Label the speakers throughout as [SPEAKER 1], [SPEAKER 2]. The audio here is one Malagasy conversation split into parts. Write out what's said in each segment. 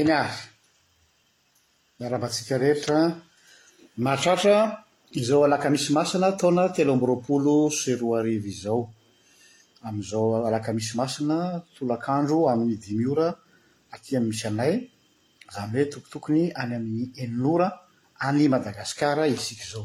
[SPEAKER 1] Eny ary, miarahaba antsika rehetra mahatratra izao alakamisy masina taona telo amby roapolo sy roa arivo izao. Amin'izao alakamisy masina tolakandro amin'ny dimy ora aty amin'ny misy anay, izany hoe tokotokony any amin'ny enina ora any Madagasikara isika izao.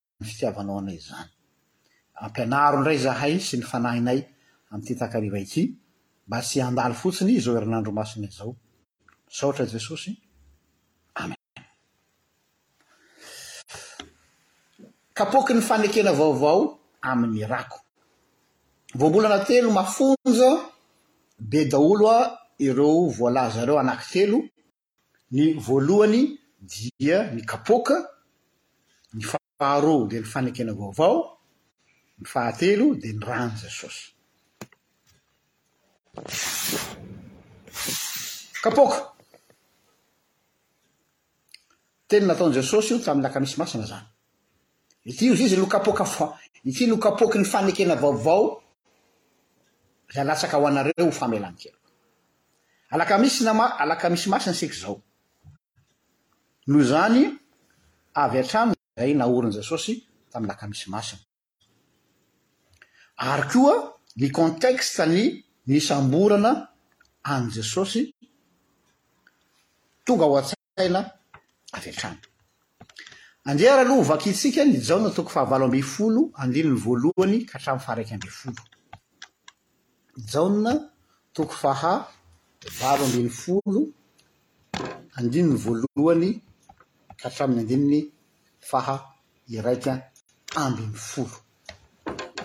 [SPEAKER 1] ny fitiavanao anay izany. Ampianaro indray izahay sy ny fanahinay amin'ity takariva ity mba tsy handalo fotsiny izao herinandro masina izao. Misaotra Jesosy. Amen. Kapoky ny fanekena vaovao amin'ny rako. Voambolana telo mafonja be daholo ireo voalaza ireo anaky telo Ny voalohany dia ny kapoaka, ny faharoa dia ny fanekena vaovao, ny fahatelo dia ny ran'i Jesosy. Kapoaka. Teny nataon'i Jesosy io tamin'ny lakamisy masina zany. Ity io izy no kapoaka fa ity no kapoaky ny fanekena vaovao izay latsaka ho anareo ho famelan-keloka. Alakamisy nama alakamisy masina seka izao. Noho izany avy hatrany izay naorin'i Jesosy tamin'ny lakamisy masina. Ary koa ny contexte ny nisamborana an'i Jesosy tonga ao an-tsaina. saina avy hatrany. Andeha aloha hovakintsika ny Jaona toko fahavalo ambin'ny folo andininy voalohany ka hatramin'ny faharaika ambin'ny folo. Jaona toko faha valo ambin'ny folo andininy voalohany ka hatramin'ny andininy faha iraika ambin'ny folo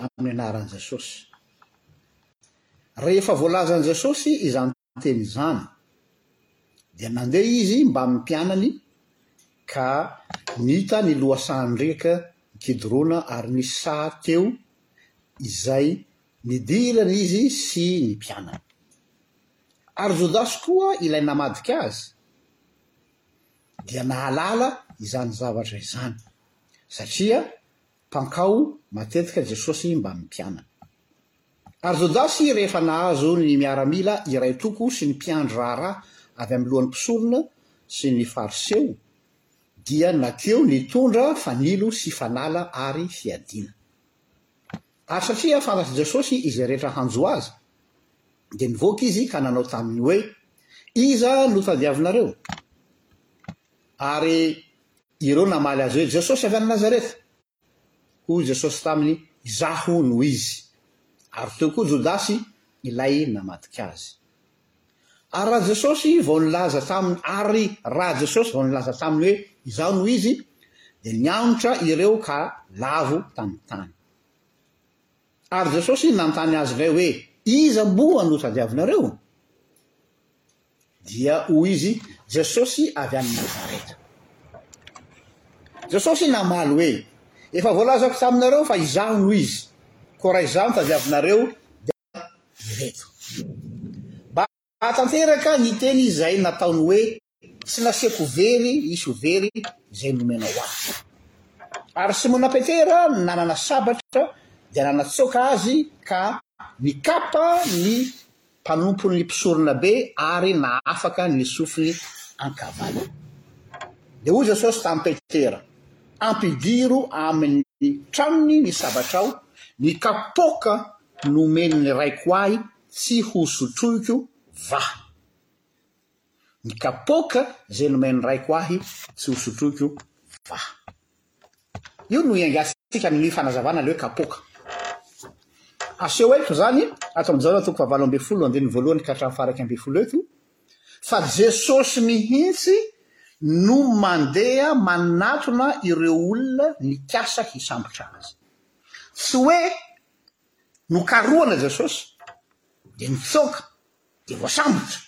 [SPEAKER 1] amin'ny anaran'i Jesosy. Rehefa voalazan'i Jesosy izany teny izany, dia nandeha izy mbamin'ny mpianany ka nita ny lohasahan'ny riaka i Kidrona ary nisy saha teo izay nidirany izy sy ny mpianany. Ary Jodasy koa ilay namadika azy dia nahalala izany zavatra izany, satria mpankao matetika Jesosy mbamin'ny mpianany. Ary Jodasy rehefa nahazo ny miaramila iray toko sy ny mpiandry raharaha avy amin'ny lohan'ny mpisorona sy ny Fariseo, dia nankeo nitondra fanilo sy fanala ary fiadiana. Ary satria fantatr'i Jesosy izay rehetra hanjo Azy, dia nivoaka Izy ka nanao taminy hoe, Iza no tadiavinareo? Ary ireo namaly Azy hoe, Jesosy avy any Nazareta. Hoy Jesosy taminy, Izaho no izy. Ary teo koa Jodasy, ilay namadika azy. Ary raha Jesosy vao nilaza taminy, ary raha Jesosy vao nilaza taminy hoe, Izaho no izy, dia nianotra ireo ka lavo tamin'ny tany. Ary Jesosy nanontany azy indray hoe, Iza moa no tadiavinareo? Dia hoy izy, Jesosy avy any Nazareta. Jesosy namaly hoe, Efa voalazako taminareo fa Izaho no Izy, koa raha Izaho no tadiavinareo, dia ireto. Mba hahatanteraka ny teny izay nataony hoe, Tsy nasiako very hisy ho very izay nomenao Ahy. Ary Simona Petera nanana sabatra dia nanatsoaka Azy ka nikapa ny mpanompon'ny mpisoronabe ary nahafaka ny sofiny ankavanana. Dia hoy Jesosy tamin'i Petera, Ampidiro amin'ny tranony ny sabatrao, ny kapoaka nomen'ny Raiko ahy tsy hosotroiko va? Ny kapoaka izay nomen'ny raiko ahy tsy ho sotroiko va. Io no iangatsika amin'io fanazavana ilay hoe kapoaka. Aseho eto izany, ato amin'ny Jaona toko fahavalo ambin'ny folo andininy voalohany ka hatramin'ny faharaika ambin'ny folo eto, fa Jesosy mihitsy no mandeha manatona ireo olona nikasa hisambotra Azy. Tsy hoe nokarohana Jesosy, dia nitsoaka, dia voasambotra.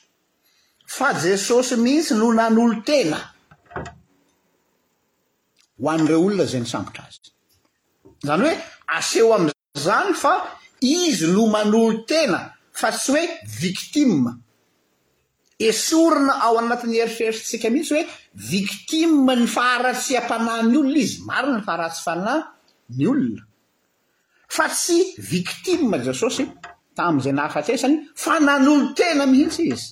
[SPEAKER 1] fa Jesosy mihitsy no nanolo-tena ho an'ireo olona izay nisambotra Azy. Izany hoe aseho amin'izany fa Izy no manolo-tena fa tsy hoe victime. Esorina ao anatin'ny eritreritritsika mihitsy hoe victime ny faharatsiam-panahin'ny olona Izy. Marina ny faharatsiam-panahy ny olona. Fa tsy victime Jesosy tamin'izay nahafatesany fa nanolo-tena mihitsy Izy.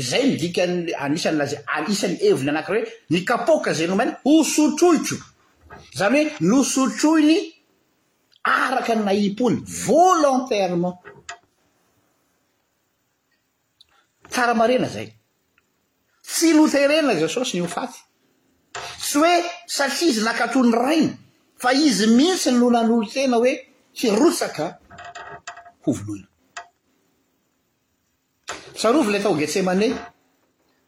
[SPEAKER 1] Izay no dikan'ny anisan'ny laza, anisan'ny heviny anankiray hoe ny kapoaka izay nomaina ho sotroiko. Izany hoe nosotroiny araka ny nahim-pony, volontairement. Tsara marina zay. Tsy noterena Jesosy ny ho faty. Tsy hoe satria izy nakato ny rainy fa izy mihitsy no nanolo tena hoe hirotsaka ho vonoina. Tsarovy ilay tao Getsemane,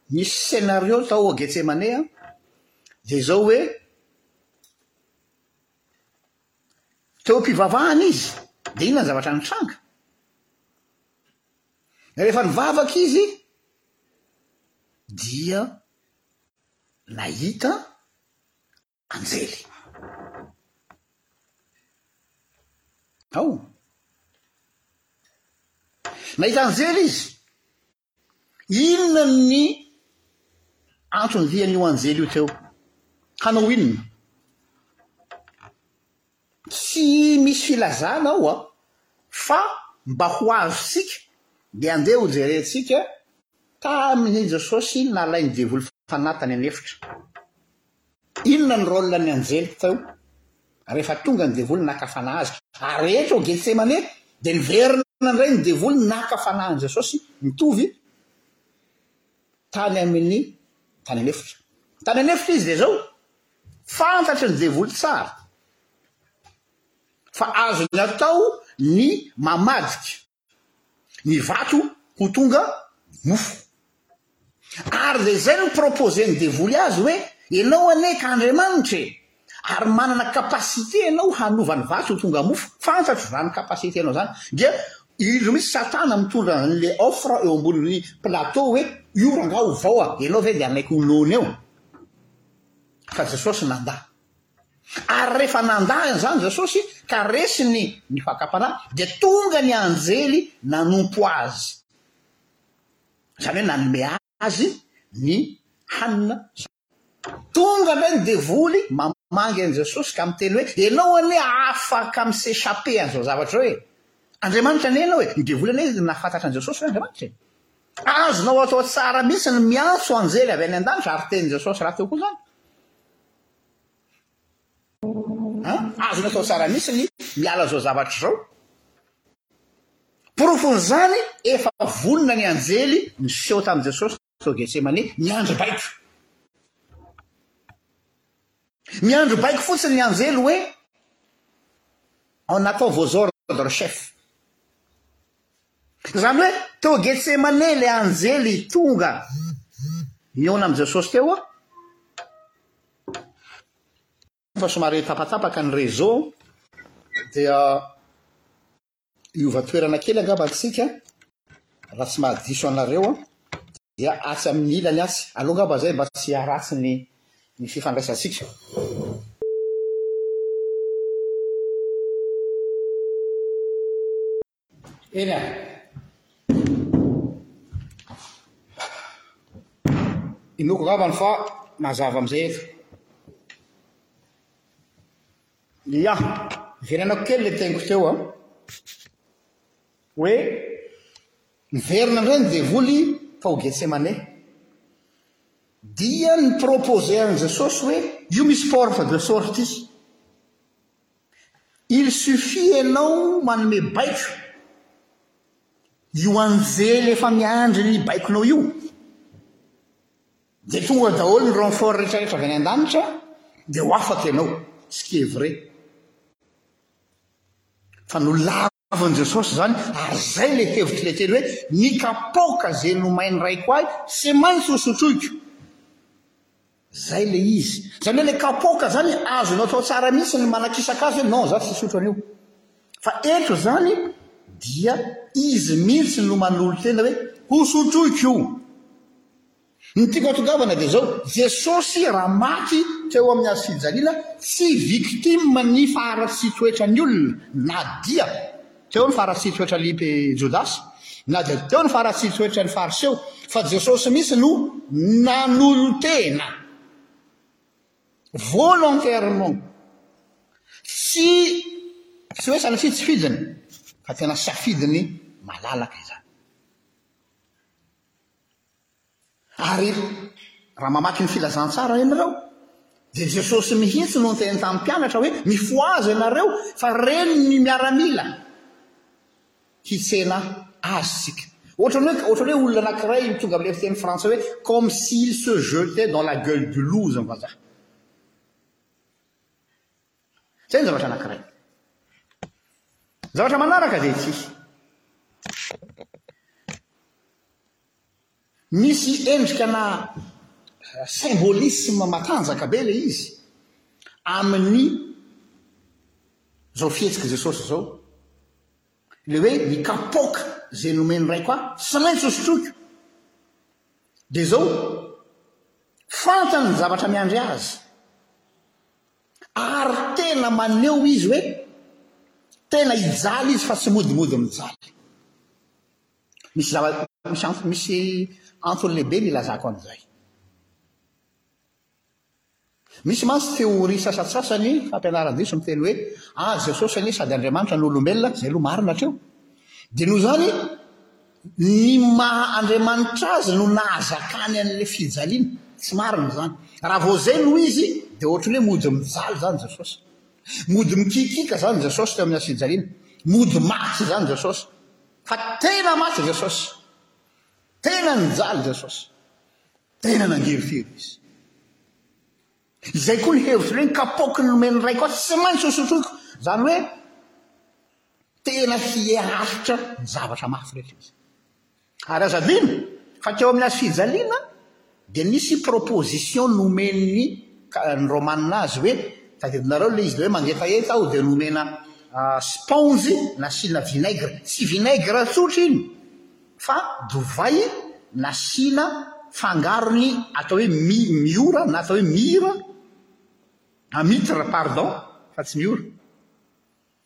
[SPEAKER 1] nisy scenario tao Getsemane an, dia izao hoe teo am-pivavahana izy, dia inona ny zavatra nitranga? Rehefa nivavaka izy dia nahita anjely. Ao. Nahita anjely izy. Inona ny antony dian'io anjely io teo? Hanao inona? Tsy misy filazana ao an, fa mba ho azontsika dia andeha ho jerentsika tamin'i Jesosy iny nalain'ny devoly fanahy tany an'efitra. Inona ny rôle n'ny anjely teo rehefa tonga ny devoly naka fanahy azy? Ary rehetra ao Getsemane dia niverina indray ny devoly naka fanahy an'i Jesosy mitovy tany amin'ny tany an'efitra. Tany an'efitra izy dia izao, Fantatry ny devoly tsara fa azony atao ny mamadika ny vato ho tonga mofo. Ary dia izay no proposen'ny devoly azy hoe, ianao anie ka Andriamanitra e, ary manana capacité ianao hanova ny vato ho tonga mofo, fantatro izany capacité anao izany. Dia indro mihitsy Satana mitondra an'ilay offre eo ambonin'ny plateau hoe, io rangahy ovao a, ianao ve dia hanaiky ho noana eo? fa Jesosy nandà. Ary rehefa nandà an'izany Jesosy ka resiny ny fakam-panahy dia tonga ny anjely nanompo Azy, izany hoe nanome Azy ny hanina sy Tonga indray ny devoly mamangy an'i Jesosy ka miteny hoe, Ianao anie afaka mi-s'échapper an'izao zavatra izao e! Andriamanitra anie Ianao e! Io devoly anie nahafantatra an'i Jesosy hoe Andriamanitra e! Azonao atao tsara mihitsy ny miantso anjely avy any an-danitra, ary tenin'i Jesosy rahateo koa izany. Azonao atao tsara mihitsy ny miala izao zavatra izao. Porofon'izany, efa vonona ny anjely niseho tamin'i Jesosy tao Getsemane, niandry baiko. Miandry baiko fotsiny ny anjely hoe en attend vos ordres chef. Izany hoe teo Getsemane ilay anjely tonga nihaona amin'i Jesosy teo an. Fa somary tapatapaka ny réseau dia. Hiova toerana kely angamba isika raha tsy mahadiso anareo dia atsy amin'ny ilany atsy aloha angamba izay mba tsy haratsy ny ny fifandraisantsika. Eny a. Inoako angambany fa mazava amin'izay eto. Ia, niverenako kely ilay teniko teo an! Hoe miverina indray ny devoly tao Getsemane. Dia ni-proposer an'i Jesosy hoe, io misy porte de sortie. Il suffit ianao manome baiko io anjely efa miandry ny baikonao io, Dia tonga daholo ny renfort rehetra rehetra avy any an-danitra dia ho afaka ianao, ce qui est vrai. Fa nolavin'i Jesosy izany ary izay ilay hevitry ilay teny hoe ny kapoaka izay nomain'ny Raiko ahy tsy maintsy ho sotroiko. Izay ilay izy. Izany hoe ilay kapoaka izany azonao atao tsara mihitsy ny manakisaka azy hoe non za tsy hisotro an'io. Fa eto izany dia izy mihitsy no manolo-tena hoe ho sotroiko io. Ny tiako atongavana dia izao, Jesosy raha maty teo amin'ny hazo fijalina tsy victime ny faharatsian toetran'ny olona na dia teo ny faharatsian toetran'ny jodasy na dia teo ny faharatsian toetran'ny fariseo fa Jesosy mihitsy no nanolotena volontairement tsy tsy hoe sanatria tsy fidiny fa tena safidiny malalaka izany Ary raha mamaky ny Filazantsara ianareo, dia Jesosy mihitsy no niteny tamin'ny mpianatra hoe, Mifohaza ianareo fa reny ny miaramila hitsena azy isika. Ohatran'ny hoe, ohatran'ny hoe olona anankiray tonga amin'ilay fiteny frantsay hoe comme s'il se jetait dans la gueule du loup, izany vazaha. Izay ny zavatra anankiray. Ny zavatra manaraka dia ity. Misy endrika na symbolisme matanjaka be ilay izy amin'ny izao fihetsik'i Jesosy izao. Ilay hoe mikapoaka izay nomen'ny raiko ahy, tsy maintsy hosotroiko. Dia izao, fantany ny zavatra miandry azy. Ary tena maneho izy hoe tena hijaly izy fa tsy modimody mijaly. Misy zava, misy antony, misy antony lehibe ny ilazako an'izay. Misy mantsy théorie sasatsasany fampianaran-diso miteny hoe ah Jesosy anie sady Andriamanitra no olombelona, izay aloha marina hatreo. Dia noho izany, Ny maha Andriamanitra azy no nahazakany an'ilay fijaliana. Tsy marina izany. Raha vao izay no izy, dia ohatran'ny hoe mody mijaly izany Jesosy. Mody mikiakiaka izany Jesosy teo amin'ny hazofijaliana. Mody maty izany Jesosy. Fa tena maty Jesosy. Tena nijaly Jesosy. Tena nangirifiry Izy. Izay koa ny hevitro hoe ny kapoaky ny nomen'ny Raiko ahy tsy maintsy hosotroiko. Izany hoe, Tena hiharitra ny zavatra mafy rehetra izy. Ary aza adino fa teo amin'ny hazofijaliana dia nisy proposition nomen'ny ny Romanina azy hoe tadidinareo ilay izy ilay hoe mangetaheta aho dia nomena sponge nasiana vinaigre. Tsy vinaigre tsotra iny fa dovay nasiana fangarony atao hoe mi, miora na atao hoe mira, ah mitre pardon fa tsy miora.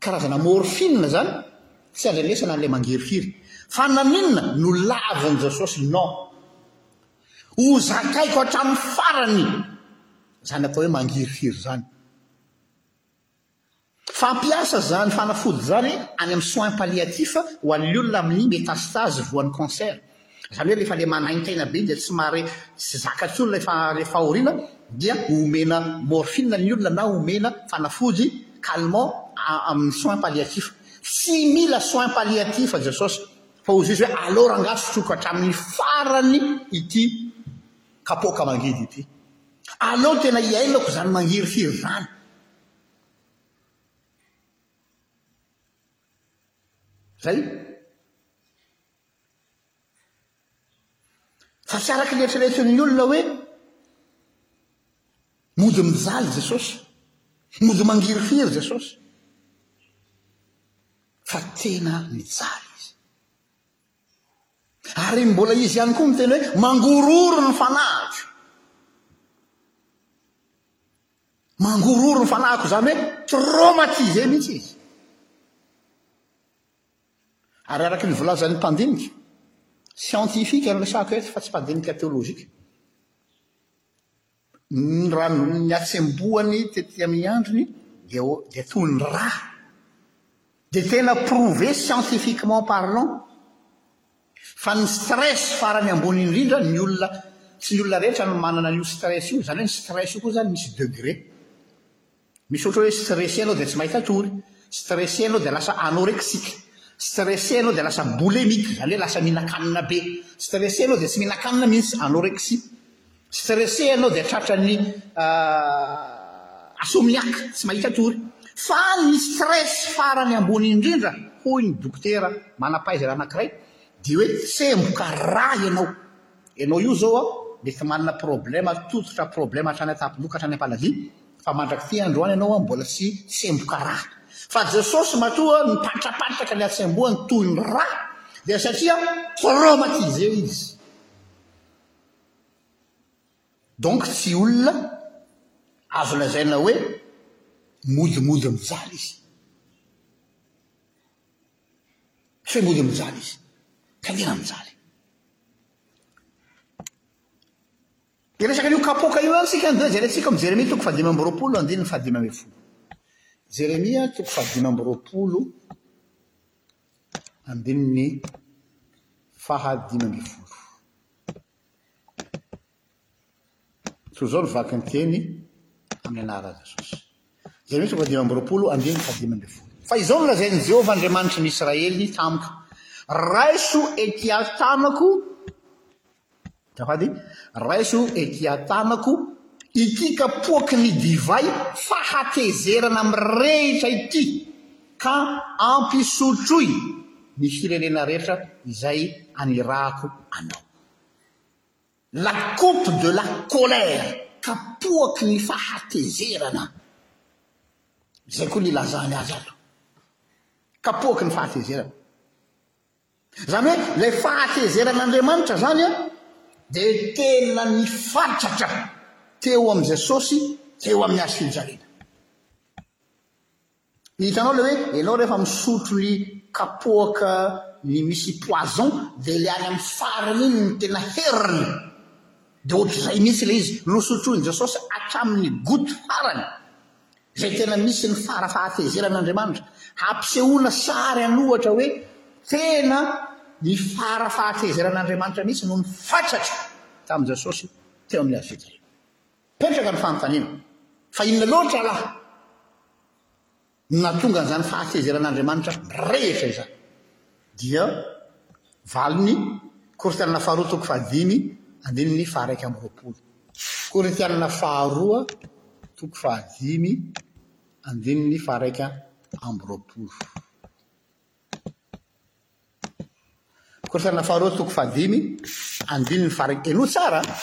[SPEAKER 1] Karazana morphine izany tsy andrenesana an'ilay mangirifiry. Fa naninona no lavin'i Jesosy non? Ho zakaiko hatramin'ny farany izany atao hoe mangirifiry izany. Fampiasa izany fanafody izany any amin'ny soins palliatifs ho an'ny olona amin'ny métastase voan'ny cancer. Izany hoe rehefa ilay manaintaina be dia tsy mahare tsy zaka tsony ilay fahoriana dia omena morphine ny olona na omena fanafody calmant amin'ny soins palliatifs. Tsy mila soins palliatifs Jesosy fa hozy izy hoe aleo rangahy sotroiko hatramin'ny farany ity kapoaka mangidy ity. Aleo tena iainako izany mangirifiry izany. Izay. Fa tsy araka ny eritreretin'ny olona hoe mody mijaly Jesosy, mody mangirifiry Jesosy. Fa tena mijaly izy. Ary mbola izy ihany koa miteny hoe mangororo ny fanahiko. Mangororo ny fanahiko izany hoe traumatisé mihitsy izy. Ary araka ny volazan'ny mpandinika, siantifika no resahako eto fa tsy mpandinika teolojika, ny ranon'ny hatsembohany tety amin'ny andriny dia dia toy ny rà. Dia tena prouvé scientifiquement parlant fa ny stress farany ambony indrindra ny olona tsy ny olona rehetra no manana an'io stress io, izany hoe ny stress io koa izany misy degré. Misaotra hoe stressé anao dia tsy mahita tory, stressé anao dia lasa anorexique, stressé anao dia lasa boulimique, izany hoe lasa mihinan-kanina be, stressé anao dia tsy mihinan-kanina mihitsy, anorexie, stressé anao dia tratran'ny asomiaque, tsy mahita tory. Fa ny stress farany ambony indrindra, hoy ny dokotera manam-pahaizana anankiray, dia hoe tsemboka ra ianao. Enao io zao an mety manana problema tototra problema hatrany antapoboka hatrany ampalavia fa mandrak'ity androany enao an mbola tsy semboka ra fa jesosy matoa nipatrapatraka ny hatsembohany toy ny ra dia satria traumatise izy donc tsy olona azo lazaina hoe modimody mijaly izy Sao mody mijaly izy. Ka tena mijaly. Dia resaka an'io kapoaka io ihany isika andeha jerentsika amin'ny Jeremia toko fahadimy amby roapolo andininy fahadimy ambin'ny folo. Jeremia toko fahadimy amby roapolo andininy fahadimy ambin'ny folo. Toy izao no vaky ny teny amin'ny anaran'i Jesosy. Jeremia toko faha-dimy amby roapolo andininy faha-dimy ambin'ny folo. Fa izao no lazain'i Jehovah Andriamanitry ny Israely tamiko, Raiso ety an-tanako, azafady, raiso ety an-tanako ity kapoaky ny divay fahatezerana mirehitra ity, ka ampisotroy ny firerena rehetra izay anirahako anao. La coupe de la colère, kapoaky ny fahatezerana, izay koa ny ilazany azy ato, kapoaky ny fahatezerana. Izany hoe ilay fahatezeran'Andriamanitra izany an, dia tena nifatratra teo amin'i Jesosy teo amin'ny hazo fijaliana. Hitanao le hoe enao rehefa misotro ny kapoaka ny misy poison de le any amin'ny farany iny ny tena heriny de ohatr'izay mihitsy le izy nosotroin'i Jesosy hatramin'ny goty farany zay tena misy ny fara fahatezeran' Andriamanitra hampisehoana sary an' ohatra hoe tena ny fara fahatezeran' Andriamanitra mihitsy no nifatratra tamin'i Jesosy teo amin'ny hazo fijaliana. Petraka ny fanontaniana, fa inona loatra alaha no nahatonga an'izany fahatezeran'Andriamanitra rehetra izany? Dia valin'ny Korintianina faharoa toko fahadimy andininy faharaika amby roapolo. Korintianina faharoa toko fahadimy andininy faharaika amby roapolo. Korosana faharoa toko fahadimy andininy faharaika ambin'ny folo. Henoy tsara a!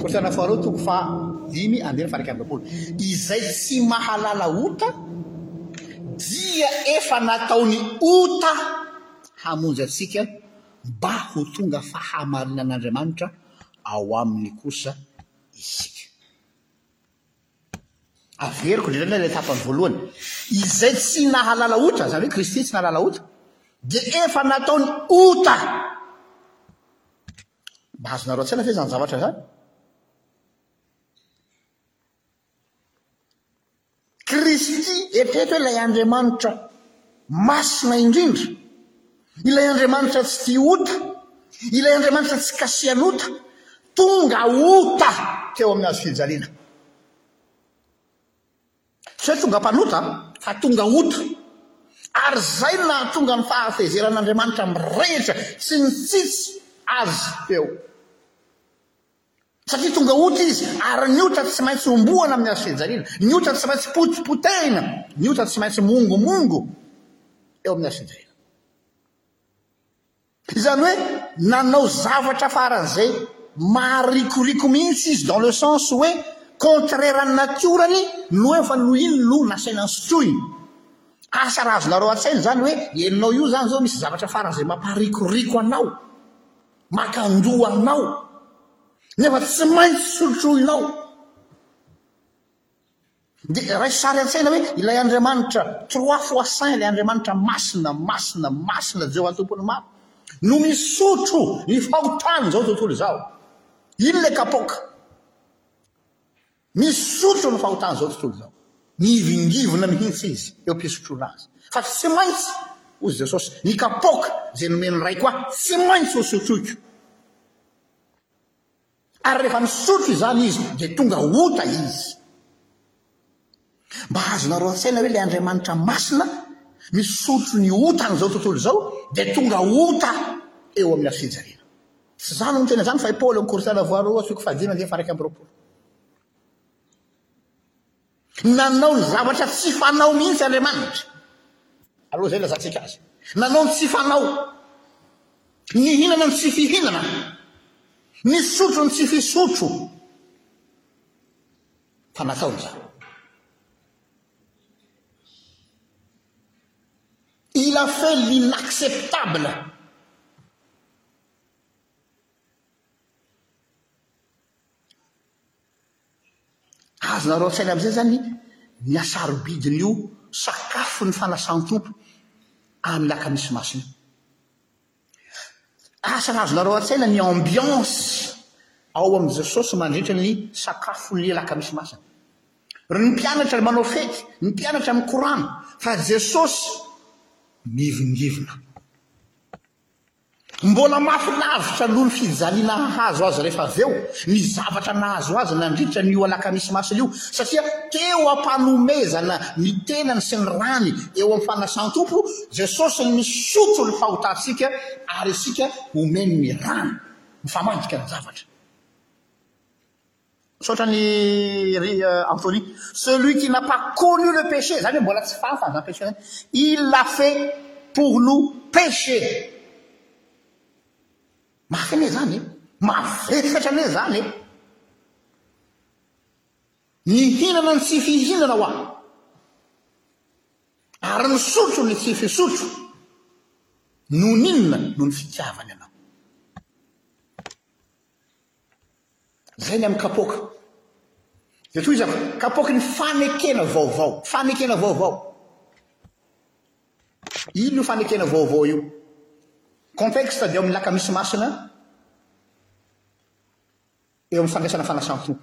[SPEAKER 1] Korosana faharoa toko fahadimy andininy faharaika ambin'ny folo. Izay tsy mahalala ota dia efa nataony ota hamonjy antsika mba ho tonga fahamarinan'Andriamanitra ao aminy kosa isika. Averiko indrindra anie ilay tapany voalohany. Izay tsy nahalala ota, izany hoe Kristy tsy nahalala ota, dia efa nataony ota. Mba azonareo an-tsaina ve izany zavatra izany? Kristy, eritrereto hoe ilay Andriamanitra masina indrindra, Ilay Andriamanitra tsy tia ota, ilay Andriamanitra tsy kasihan'ota, tonga ota teo amin'ny hazo fijaliana. Tsy hoe tonga mpanota, fa tonga ota. Ary izay no nahatonga ny fahafehezeran'Andriamanitra mirehitra sy nitsitsy Azy teo. Satria tonga ota izy, ary ny ota tsy maintsy homboana amin'ny hazo fijaliana, ny ota tsy maintsy potipotehina, ny ota tsy maintsy mongomongo eo amin'ny hazo fijaliana. Izany hoe nanao zavatra faran'izay maharikoriko mihitsy izy dans le sens hoe contraire an'ny natiorany no efa no iny no nasaina nosotroiny. Asa raha azonareo an-tsaina izany hoe ianao io izany izao misy zavatra faran'izay mampaharikoriko anao. Makandoha anao nefa tsy maintsy solotroinao. Dia raiso sary an-tsaina hoe ilay Andriamanitra trois fois saint, ilay Andriamanitra masina, masina, masina, Jehovah Tompon'ny maro, no misotro ny fahotan'izao tontolo izao. Iny ilay kapoaka. Misotro ny fahotan'izao tontolo izao. Mihivingivina mihitsy izy eo am-pisotroana azy. Fa tsy maintsy, hoy Jesosy, ny kapoaka izay nomen'ny Raiko Ahy, tsy maintsy hosotroiko. Ary rehefa nisotro izany izy, dia tonga ota izy. Mba azonareo an-tsaina hoe ilay Andriamanitra masina misotro ny otan'izao tontolo izao dia tonga ota eo amin'ny andro fijaliana. Tsy izaho no miteny an'izany fa i Paoly ao Korinthiana voalohany toko fahadimy andininy faha iraika amby roapolo. Nanao ny zavatra tsy fanao mihitsy Andriamanitra aloha izay ilazantsika azy. Nanao ny tsy fanao. Nihinana ny tsy fihinana. Nisotro ny tsy fisotro. fa natao izany. Il a fait l'inacceptable. Azonareo an-tsaina amin'izay izany ny hasarobidin'io sakafon'ny fanasan-tompo amin'ny lakamisy masina. Asa azonareo an-tsaina ny ambiance ao amin'i Jesosy mandritra ny sakafo lia lakamisy masina. Ry ny mpianatra manao fety, ny mpianatra mikorana, fa Jesosy mivingivina. Mbola mafy lavitra aloha ny fijaliana hahazo azy rehefa avy eo ny zavatra nahazo azy nandritra an'io alakamisy masina io, satria teo am-panomezana ny tenany sy ny rany eo amin'ny fanasan-tompo Jesosy no misotro ny fahotantsika ary isika omeny ny rany mifamandrika ny zavatra. Misaotra ny ry Anthony. Celui qui n'a pas connu le péché, zany hoe mbola tsy fantany zany péché zany, il l'a fait pour nous pécher. Mafy anie zany e! Mavesatra anie zany e! Nihinana ny tsy fihinana ho ahy, ary nisotro ny tsy fisotro, noho ny inona? Noho ny fitiavany anao. Izay ny amin'ny kapoaka. Dia tohizako, kapoaky ny fanekena vaovao, fanekena vaovao. Inona io fanekena vaovao io? Contexte dia ao amin'ny lakamisy masina, eo amin'ny fandraisana fanasam-po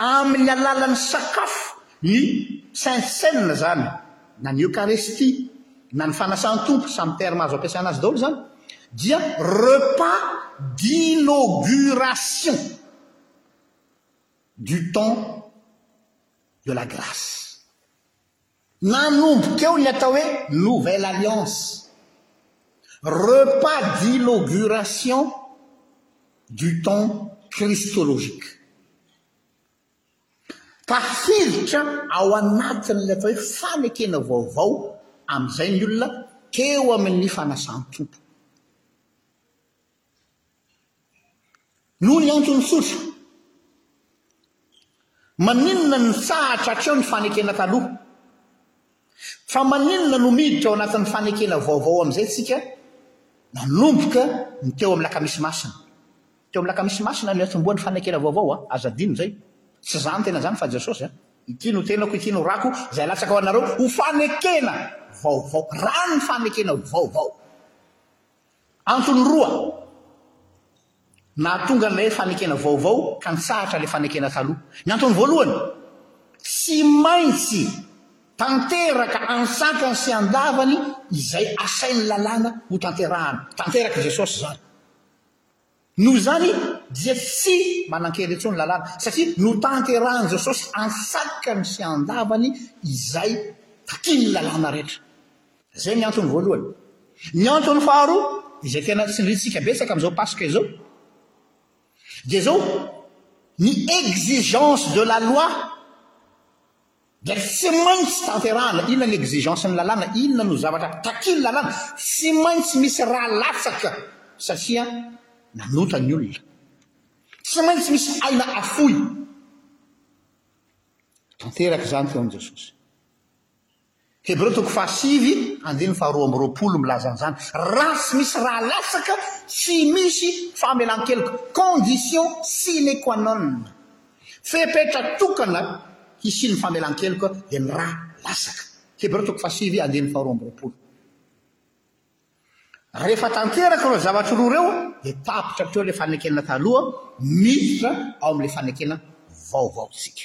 [SPEAKER 1] amin'ny alalan'ny sakafo, ny Saint Seine izany na ny Eucharistie na ny fanasan-tompo, samy terme azo ampiasaina azy daholo izany, dia repas d'inauguration du temps de la grace. Nanomboka eo ny atao hoe Nouvelle Alliance, repas d'inauguration du temps christologique. Tafiditra ao anatin'ilay atao hoe fanekena vaovao amin'izay ny olona teo amin'ny fanasan-tompo. Noho ny antony tsotra, Maninona no nitsahatra hatreo ny fanekena taloha? Fa maninona no miditra ao anatin'ny fanekena vaovao amin'izay isika nanomboka ny teo amin'ny Lakamisi Masina? Teo amin'ny Lakamisi Masina no niantombohan'ny fanekena vaovao a! Aza adino izay. Tsy izaho no tena izany fa Jesosy a! Ity no tenako, ity no rako, izay alatsaka ho anareo ho fanekena vaovao, rano ny fanekena vaovao. Antony roa nahatonga an'ilay hoe fanekena vaovao ka nitsahatra ilay fanekena taloha. Ny antony voalohany, tsy maintsy tanteraka antsakany sy andavany izay asain'ny lalàna hotanterahana. Tanterak'i Jesosy izany. Noho izany dia tsy manan-kery intsony ny lalàna, satria notanterahin'i Jesosy antsakany sy andavany izay takian'ny lalàna rehetra. Izay ny antony voalohany. Ny antony faharoa, izay tena tsindrintsika betsaka amin'izao Paska izao, dia izao, ny exigence de la loi Dia tsy maintsy tanterahana, inona ny exigence ny lalàna, inona no zavatra takin'ny lalàna, tsy maintsy misy ra latsaka satria nanota ny olona, tsy maintsy misy aina afoy, tanteraka izany teon'i Jesosy. Hebreo toko fahasivy andininy faharoa amby roapolo milaza an'izany, raha tsy misy ra latsaka tsy misy famelan-keloka, condition sine qua non. Fepetra tokana hisian'ny famelan-keloka dia ny ra lasaka. Hebreo toko fahasivy andininy faharoa amby roapolo. Rehefa tanteraka ireo zavatra roa ireo dia tapitra teo ilay fanekena taloha miditra ao amin'ilay fanekena vaovao isika.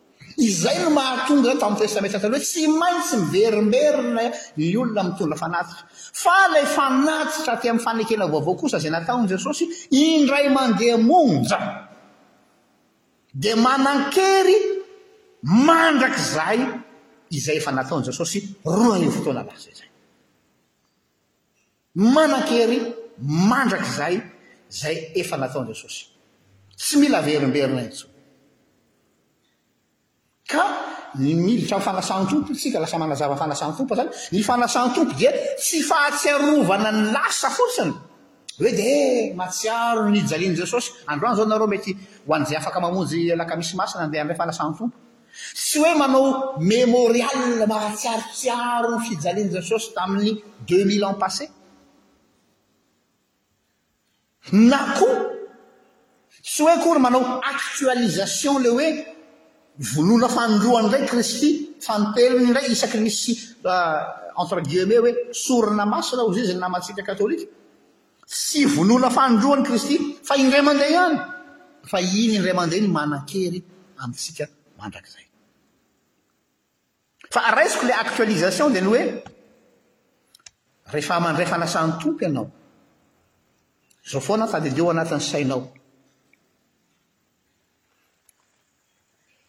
[SPEAKER 1] Izay no mahatonga ato amin'ny Testamenta Taloha hoe tsy maintsy miverimberina ny olona mitondra fanatitra. Fa ilay fanatitra aty amin'ny Fanekena Vaovao kosa izay nataon'i Jesosy indray mandeha monja dia manan-kery mandrakizay izay efa nataon'i Jesosy roa arivo taona lasa izay. Manan-kery mandrakizay izay efa nataon'i Jesosy. Tsy mila averimberina intsony. Ka ny miditra amin'ny fanasan-tompo isika, lasa manazava fanasan-tompo izany. Ny fanasan-tompo dia tsy fahatsiarovana ny lasa fotsiny. Hoe dia eh, mahatsiaro ny nijalian'i Jesosy. Androany izao nareo mety ho an'izay afaka mamonjy alakamisy masina handeha handray fanasan-tompo. Tsy hoe manao mémorial mba hahatsiarotsiaro ny fijalian'i Jesosy tamin'ny deux mille ans passés. Na koa tsy hoe akory manao actualisation ilay hoe vonoina fanindroany indray Kristy, fanintelony indray isaky ny misy entre guillemets hoe sorona masina hoy izy ny namantsika katolika. Tsy vonoina fanindroa an'i Kristy, fa indray mandeha ihany, fa iny indray mandeha iny manan-kery amintsika mandrakizay. Fa raisiko ilay actualisation dia ny hoe, rehefa mandray fanasan'ny Tompo ianao, izao foana tadidio ao anatin'ny sainao.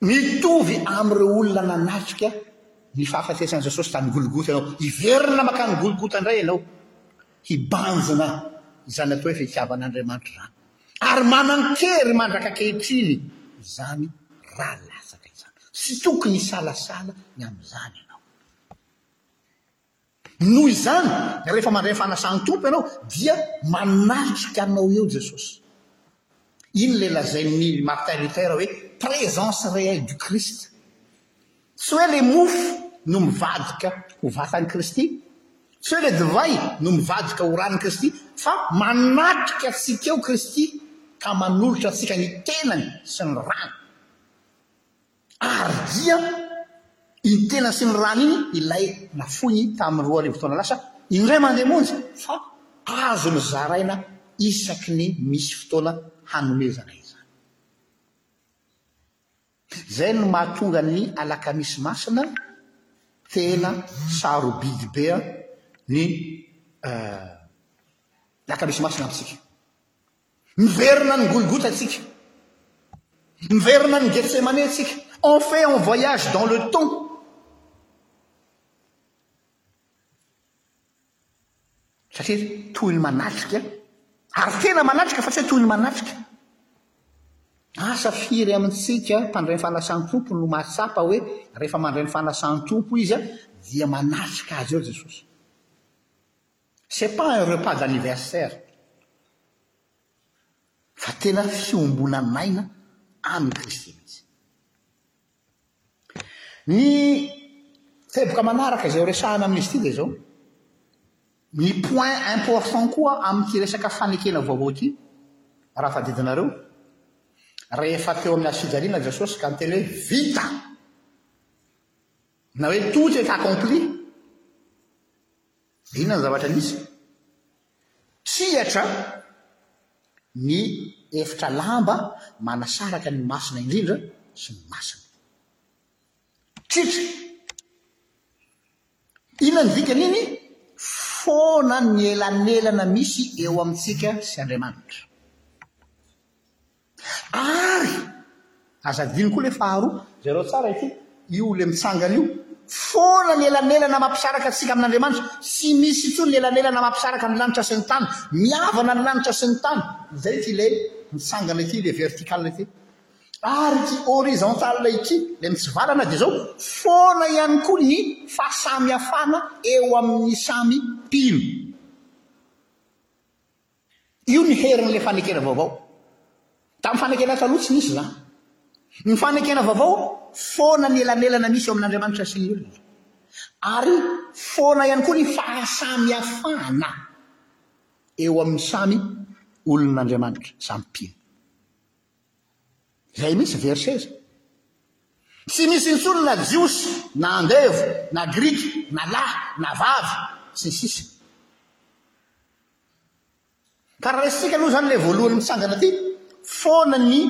[SPEAKER 1] Mitovy amin'ireo olona nanatrika ny fahafatesan'i Jesosy tany Golgota ianao. Hiverina mankany Golgota indray ianao, hibanjina izany atao hoe fitiavan'Andriamanitra izany. Ary manan-kery mandrak'ankehitriny izany ra latsaka izany. Tsy tokony hisalasala ny amin'izany ianao. Noho izany, rehefa mandray fanasan-tompo ianao, dia manatrika anao eo Jesosy. Iny ilay lazain'i Martin Luther hoe présence réelle du Christ. Tsy hoe ilay mofo no mivadika ho vatan'i Kristy, tsy hoe ilay divay no mivadika ho ran'i Kristy, fa manatrika antsika eo Kristy ka manolotra antsika ny tenany sy ny rany. Ary dia iny tena sy ny rany iny ilay nafoiny tamin'ny roa arivo taona lasa, indray mandeha monja, fa azony zaraina isaky ny misy fotoana hanomezana izany. Izay no mahatonga ny Alakamisy Masina tena sarobidy be ny Alakamisy Masina amintsika. Miverina any Golgota tsika. Miverina any Getsemane tsika. On fait un voyage dans le temps. Satria toy ny manatrika. Ary tena manatrika fa tsy hoe toy ny manatrika. Asa firy amintsika mpandray ny fanasan-tompo no mahatsapa hoe rehefa mandray ny fanasan-tompo izy dia manatrika azy eo Jesosy. C'est pas un repas d'anniversaire fa tena fiombonan'aina amin'i Kristy mihitsy. Ny teboka manaraka izay horesahana amin'izy ity dia izao, ny point important koa amin'ity resaka fanekena vaovao ity, raha tadidinareo, rehefa teo amin'ny hazofijaliana Jesosy ka niteny hoe vita, na hoe tout est accompli, Inona ny zavatra nisy? Triatra ny efitra lamba manasaraka ny Masina Indrindra sy ny Masina. Tritra. Inona ny dikan'iny? Foana ny elanelana misy eo amintsika sy Andriamanitra. Ary, aza adino koa ilay faharoa, jereo tsara ity, io ilay mitsangana io, foana ny elanelana mampisaraka antsika amin'Andriamanitra, tsy misy intsony ny elanelana mampisaraka ny lanitra sy ny tany, mihavana ny lanitra sy ny tany, izay ity ilay mitsangana ity, ilay vertical ity. Ary ity horizontal ity, ilay mitsivalana, dia izao, foana ihany koa ny fahasamihafana eo amin'ny samy mpino. Io ny herin'ilay fanekena vaovao. Tamin'ny fanekena taloha tsy nisy izany. Ny fanekena vaovao foana ny elanelana misy eo amin'Andriamanitra sy ny olona. Ary foana ihany koa ny fahasamihafana eo amin'ny samy olon'Andriamanitra, samy mpino. Izay mihitsy verset izay. Tsy misy intsony na Jiosy, na andevo, na Grika, na lahy, na vavy, sy ny sisa. Ka raha isika aloha izany ilay voalohany mitsangana aty, foana ny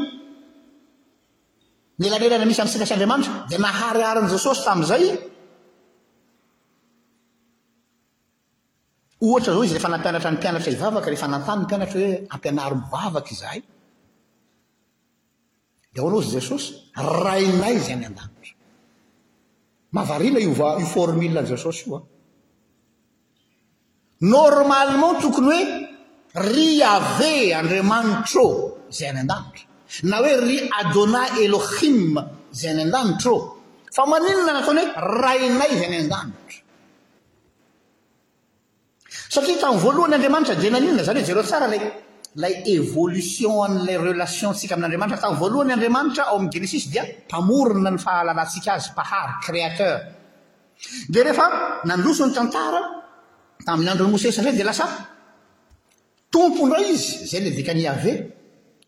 [SPEAKER 1] ny elanelana misy amintsika sy Andriamanitra, dia naharihary an'i Jesosy tamin'izay, ohatra izao izy rehefa nampianatra ny mpianatra hivavaka, rehefa nanontany ny mpianatra hoe ampianaro mivavaka izahay, Dia hoy hozy Jesosy, Rainay izay any an-danitra. Mahavariana io va io formule an'i Jesosy io a. Normalement tokony hoe ry Yaveh Andriamanitro izay any an-danitra na hoe ry Adonai Elohim izay any an-danitro. Fa maninona nataony hoe rainay izay any an-danitra? Satria tamin'ny voalohany Andriamanitra dia naninona izany hoe jereo tsara ilay ilay évolution an'ilay relation tsika amin'Andriamanitra tamin'ny voalohany Andriamanitra ao amin'ny Genesisy dia mpamorona ny fahalalantsika azy mpahary créateur dia rehefa nandroso ny tantara tamin'ny andron'i Mosesy indray dia lasa tompo indray izy izay ilay dikan'i Yaveh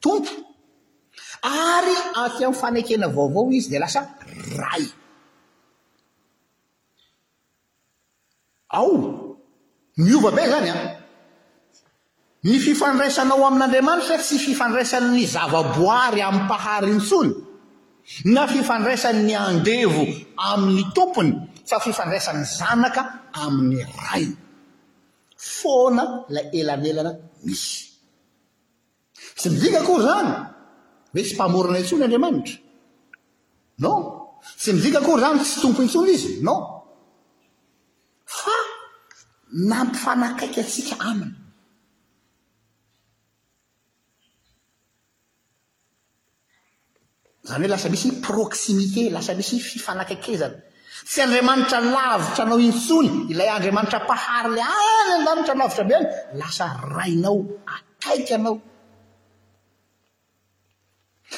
[SPEAKER 1] tompo ary aty amin'ny fanekena vaovao izy dia lasa ray Ao? Miova be izany an! Ny fifandraisanao amin'Andriamanitra tsy fifandraisan'ny zavaboary amim-pahary intsony, na fifandraisan'ny andevo amin'ny tompony, fa fifandraisan'ny zanaka amin'ny rainy. Foana ilay elanelana misy. Tsy midika akory izany hoe tsy mpamorona intsony Andriamanitra. Non. Tsy midika akory izany tsy Tompo intsony Izy. Non. Fa nampifanakaiky antsika Aminy. Izany hoe lasa misy proximité, lasa misy fifanakaikezana. Tsy Andriamanitra lavitra anao intsony, ilay Andriamanitra Mpahary ilay any an-danitra lavitra be any, lasa Rainao akaiky anao.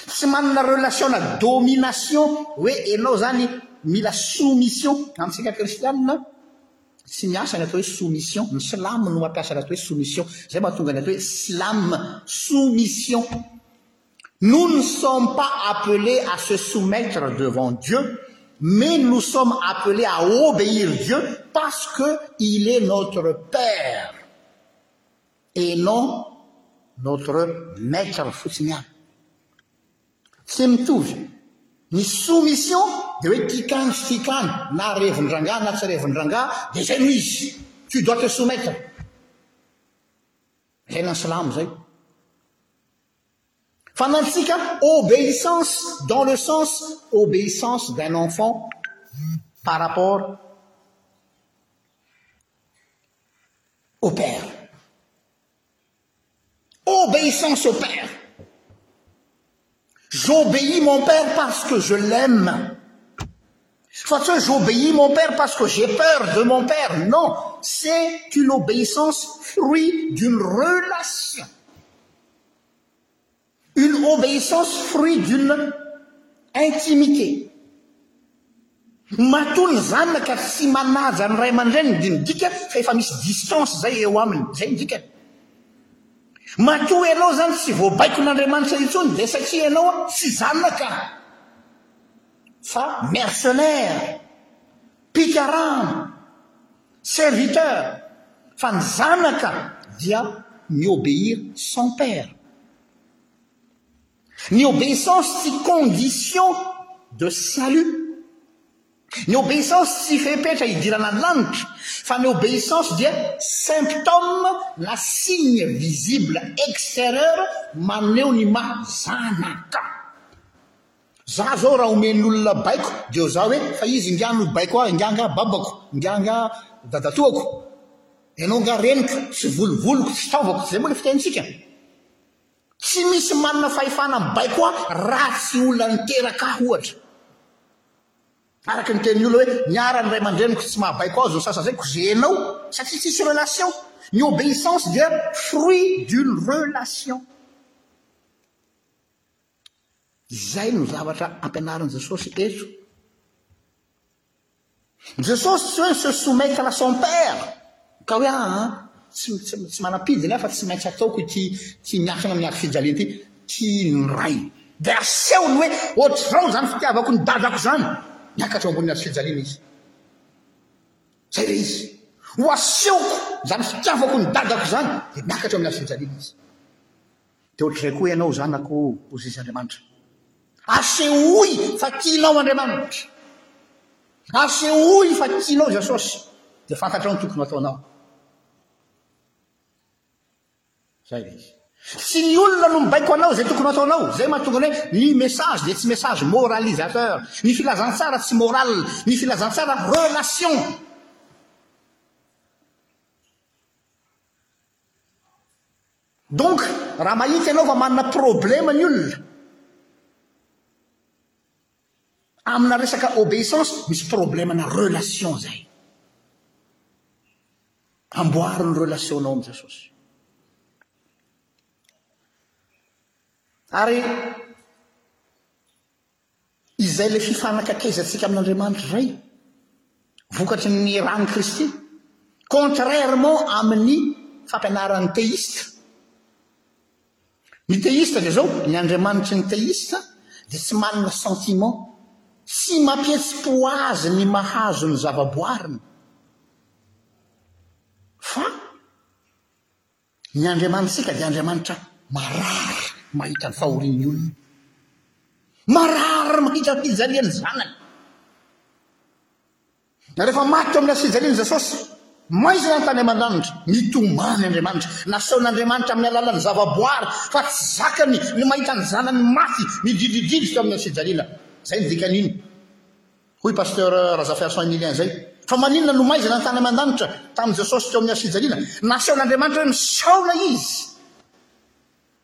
[SPEAKER 1] Tsy manana relation-na domination hoe ianao izany mila soumission. Amintsika kristianina, tsy miasa ny atao hoe soumission, ny silamo no mampiasa ny atao hoe soumission. Izay mahatonga ny atao hoe silamo, soumission. nous ne sommes pas appelés à se soumettre devant dieu mais no snous sommes appelés à obéir dieu parce qu'il est notre père et non notre maître foutinyan si mitouvy ny soumission de ati tikan tikane na revondranga na tsi revondranga de a mis tu dois te soumettre zai nan selame zay fanatika obéissance dans le sens obéissance d'un enfant par rapport au père obéissance au père j'obéis mon père parce que je l'aime j'obéis mon père parce que j'ai peur de mon père non c'est une obéissance fruit d'une relation uny obeissance fruit d'une intimité Matoa ny zanaka tsy manaja ny ray aman-dreniny dia midika fa efa misy distance izay eo aminy, izay ny dikany. Matoa ianao izany tsy voabaikon'Andriamanitra intsony dia satria ianao tsy zanaka fa mercenaire, mpikarama, serviteur, fa ny zanaka dia mi-obeir son père. Ny obeissance tsy condition de salut. Ny obeissance tsy fepetra hidirana ny lanitra, fa ny obeissance dia symptôme na signe visible extérieur maneho ny maha zanaka. Za zao raha omen olona baiko de ho za hoe fa izy ingahy no baiko ahy, ingahy angaha babako, ingahy angaha dadatoako, ianao angaha reniko, tsy volovoloko, tsy taovako, zay moa le fitenintsika. Tsy misy manana fahefana amin'ny baiko aho raha tsy olona niteraka ahy ohatra. Araka ny tenin'ny olona hoe niharan'ny ray aman-dreniko tsy maha baiko azy ny sasany izay, kozehinao satria tsisy relation. Ny obéissance dia fruit d'une relation. Izay no zavatra ampianarin'i Jesosy eto. Jesosy tsy hoe se soumettre à son Père ka hoe aa tsy tsy manam-pijiny aho fa tsy maintsy ataoko ity ity miankina amin'ny hazo fijaliana ity tia ny Ray dia asehony hoe ohatr'izao izany fitiavako ny Dadako izany miakatra eo ambonin'ny hazo fijaliana izy izay ilay izy ho asehoko izany fitiavako ny Dadako izany dia miakatra eo amin'ny hazo fijaliana izy Dia ohatr'izay koa ianao zanako o, hoy Jesosy Andriamanitra. Asehoy fa tianao Andriamanitra. Asehoy fa tianao Jesosy, dia fantatrao ny tokony hataonao. Izay ilay izy. Tsy ny olona no mibaiko anao izay tokony hataonao. Izay mahatonga ny hoe ny message dia tsy message moralisateur. Ny filazantsara tsy moral, ny filazantsara relation. Donc raha mahita ianao fa manana problème ny olona amina resaka obeissance misy problème ana relation zay. Amboary ny relation nao amin'i Jesosy. Ary Izay ilay fifanakaikezantsika amin'Andriamanitra Ray, vokatry ny ran'i Kristy, contrairement amin'ny fampianaran'ny teista. Ny teista dia izao, ny andriamanitry ny teista dia tsy manana sentiment, tsy mampihetsi-po azy ny mahazo ny zavaboariny, fa Ny Andriamanitsika dia Andriamanitra marary mahita ny fahorian'ny olony, marary mahita ny fijalian'ny zanany. Rehefa maty teo amin'ny lafy fijalian'i Jesosy, maizina ny tany aman-danitra, nitomany Andriamanitra. Nasehon'Andriamanitra amin'ny alalan'ny zavaboary fa tsy zakany ny mahita ny zanany mafy nidridridridry teo amin'ny lafy fijaliana. Izay no dikan'iny. Hoy Pasteur Razafiarison Emilien izay, Fa maninona no maizina ny tany amin'ny an-danitra tamin'i Jesosy teo amin'ny hasijaliana? Nasehon'Andriamanitra hoe misaona Izy.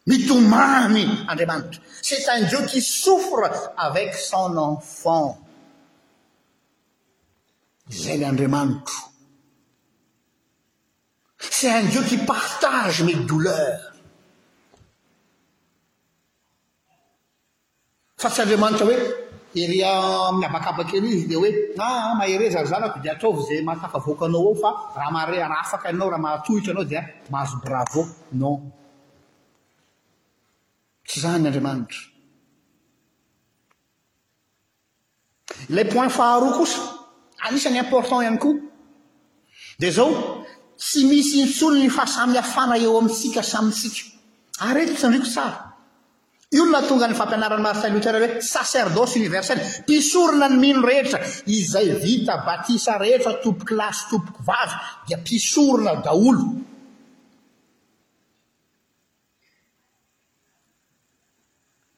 [SPEAKER 1] Mitomany Andriamanitra. C'est un Dieu qui souffre avec son enfant. Izay ilay Andriamanitro. C'est un Dieu qui partage mes douleurs. Fa tsy Andriamanitra hoe ery amin'ny habakabaka ery izy dia hoe aa mahereza ry zanako dia ataovy izay mahatafavoaka anao ao fa raha mahare raha afaka ianao raha mahatohitra ianao dia mahazo bravo non tsy izany Andriamanitra Ilay point faharoa kosa, anisany important ihany koa, dia izao, tsy misy intsony ny fahasamihafana eo amintsika samy tsika. Ary eto tsindriako tsara, io no nahatonga ny fampianaran'i Martin Luther hoe sacerdoce universel, mpisorona ny mino rehetra, izay vita batisa rehetra tompoko lahy sy tompoko vavy dia mpisorona daholo.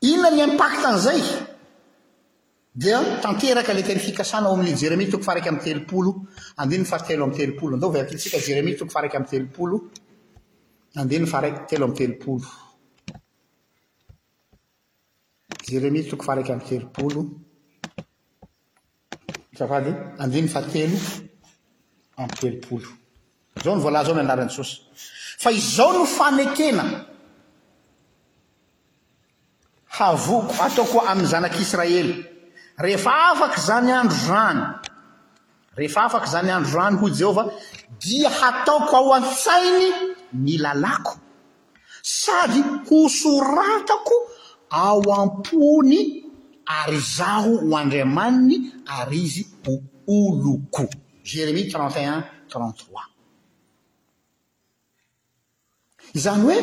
[SPEAKER 1] Inona ny impact an'izay? Dia tanteraka ilay teny fikasana ao amin'ny Jeremia toko faha iraika amby telopolo, andininy faha telo amby telopolo. Andao vakiantsika Jeremia toko faha iraika amby telopolo, andininy faha iraika telo amby telopolo. Jeremia toko faha iraika amby telopolo. Andininy fahatelo amby telopolo. Izao no voalaza ao ny anaran'i Jesosy. Fa izao no fanekena. Havoako, hataoko amin'ny zanak'Israely. Rehefa afaka izany andro izany, rehefa afaka izany andro izany, hoy Jehovah, dia hataoko ao an-tsainy ny lalàko. sady hosoratako ao am-pony ary izaho ho Andriamaniny ary izy ho oloko. Jeremia trente et un, trente trois. Izany hoe,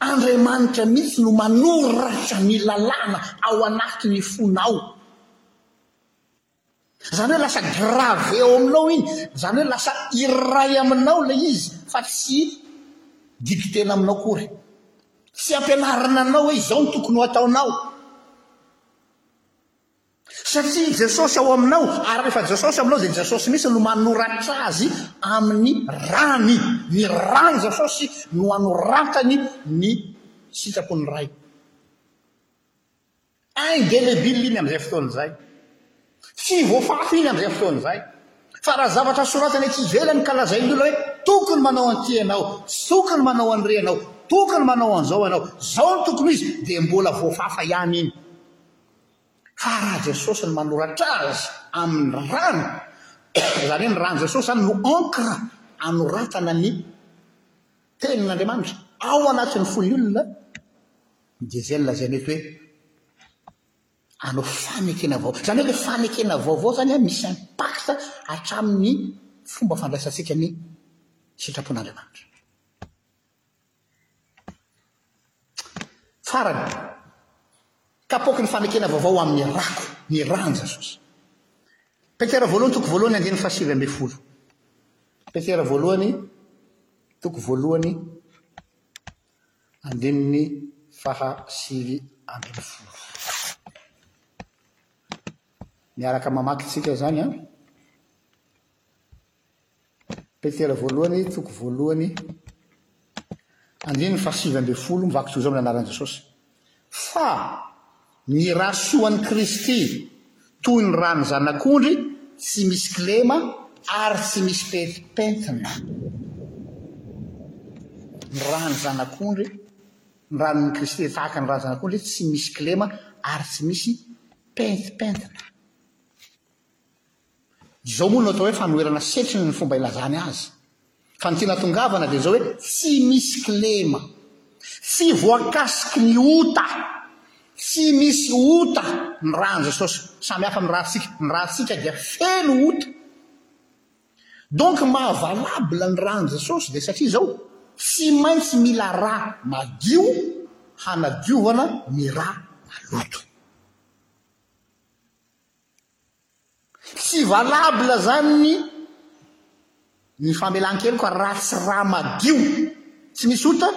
[SPEAKER 1] Andriamanitra mihitsy no manoratra ny lalàna ao anatin'ny fonao. Izany hoe lasa grave ao aminao iny, izany hoe lasa iray aminao ilay izy fa tsy dictena aminao akory. Tsy ampianarina anao hoe izao no tokony ho ataonao. Satria i Jesosy ao aminao, ary rehefa Jesosy aminao dia Jesosy mihitsy no manoratra azy amin'ny rany. Ny rany Jesosy no anoratany ny sitrapon'ny Ray. Indelebile iny amin'izay fotoana izay. Tsy voafafa iny amin'izay fotoana izay. Fa raha zavatra soratana ety ivelany ka lazain'ny olona hoe tokony manao an'ity ianao, tsy tokony manao an'ire ianao, tokony manao an'izao ianao, izao no tokony ho izy, dia mbola voafafa ihany iny. Fa raha Jesosy no manoratra azy amin'ny rany, izany hoe ny ran'i Jesosy izany no encre anoratana ny tenin'Andriamanitra ao anatin'ny fon'ny olona, Diesel izay mety hoe hanao fanekena vaovao. Izany hoe ilay fanekena vaovao izany an, misy impact hatramin'ny fomba fandraisantsika ny sitrapon'Andriamanitra. Farany, kapoaky ny fanekena vaovao ho amin'ny rako, ny ràn'i Jesosy. Petera voalohany toko voalohany andininy fahasivy ambin'ny folo. Petera voalohany toko voalohany Andininy faha sivy ambin'ny folo. Miaraka mamaky tsika izany an. Petera voalohany, toko voalohany, andininy faha sivy ambin'ny folo, mivaky Joza amin'ny anaran'i Jesosy. Fa ny ra soa an'i Kristy, toy ny ran'ny zanak'ondry, tsy misy kilema ary tsy misy pentimpentina. Ny ran'ny zanak'ondry, ny ran'ny Kristy tahaka ny ran'ny zanak'ondry, tsy misy kilema ary tsy misy pentimpentina. Izao moa no atao hoe fanoherana setriny ny fomba ilazany azy. Fa ny tiana tongavana dia izao hoe tsy misy kilema, tsy voakasiky ny ota, tsy misy ota ny rahan'i Jesosy. Samy hafa ny ratsika, ny ratsika dia feno ota. Donc maha valable ny rahan'i Jesosy dia satria izao, tsy maintsy mila ra madio hanadiovana ny ra maloto. Tsy valable zany ny ny famelan-keloka raha tsy rà madio tsy misy ota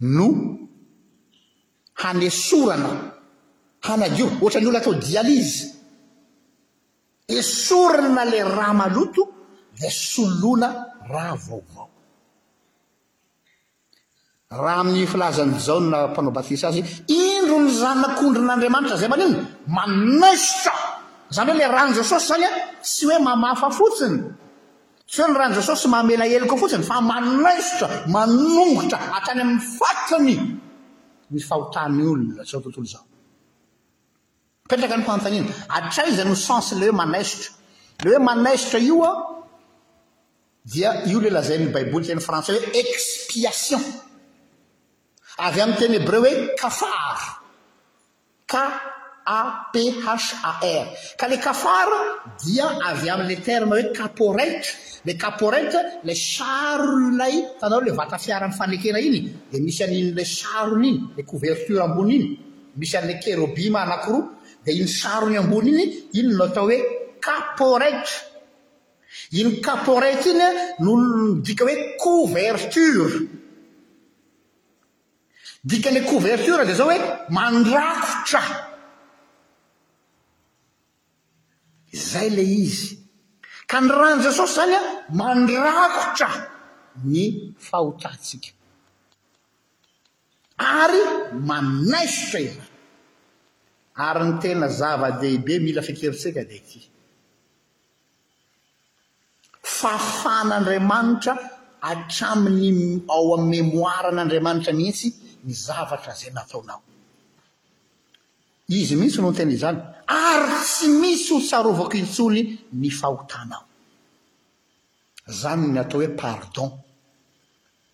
[SPEAKER 1] no hanesorana hanadio ohatran'ny olona atao dialyse esorina le rà maloto dia soloina rà vaovao. Raha amin'ny filazan'i Jaona Mpanao Batisa azy, indro ny Zanak'ondrin'Andriamanitra izay maninona? Manaisotra! Izany hoe ilay ran'i Jesosy izany tsy hoe mamafa fotsiny, tsy hoe ny ran'i Jesosy mamela heloka fotsiny, fa manaisotra, manongotra hatrany amin'ny fatrany ny fahotan'ny olona izao tontolo izao. Mipetraka ny fanontaniana, hatraiza no sens le hoe manaisotra? Le hoe manaisotra io an dia io le lazain'ny baiboly teny frantsay hoe expiation, avy amin'ny teny hebreo hoe kafar, K A P H A R, ka le kafar dia avy amin'le terme hoe kaporet, le kaporet le saron'ilay hitanao le vata fiaran'ny fanekena iny dia misy an'iny le sarony iny, le couverture ambony iny, misy an'ilay kerobima anankiroa, dia iny sarony ambony iny, iny no atao hoe caporette. Iny caporette iny no midika hoe couverture. Dikan'ilay couverture dia izao hoe mandrakotra. Izay ilay izy. Ka ny ran'i Jesosy izany mandrakotra ny fahotantsika. ary manaisotra izany. Ary ny tena zava-dehibe mila fiekerontsika dia ity, fafan'Andriamanitra hatramin'ny ao amin'ny memoaran'Andriamanitra mihitsy ny zavatra izay nataonao. Izy mihitsy no niteny izany, ary tsy misy ho tsarovako intsony ny fahotanao. Zany ny atao hoe pardon.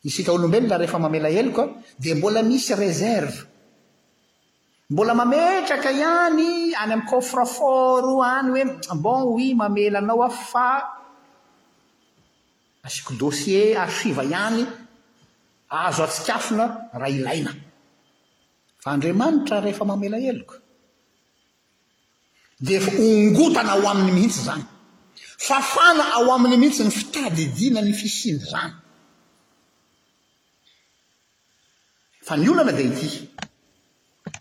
[SPEAKER 1] Isika olombelona rehefa mamela heloka dia mbola misy reserve. Mbola mametraka ihany any am coffre fort o any hoe bon oui mamela anao aho fa asiako dossier archive ihany azo atsikafona raha ilaina. Fa Andriamanitra rehefa mamela heloka. dia fongotana ao aminy mihitsy izany, fafana ao aminy mihitsy ny fitadidiana ny fisian'izany. Fa ny olana dia ity,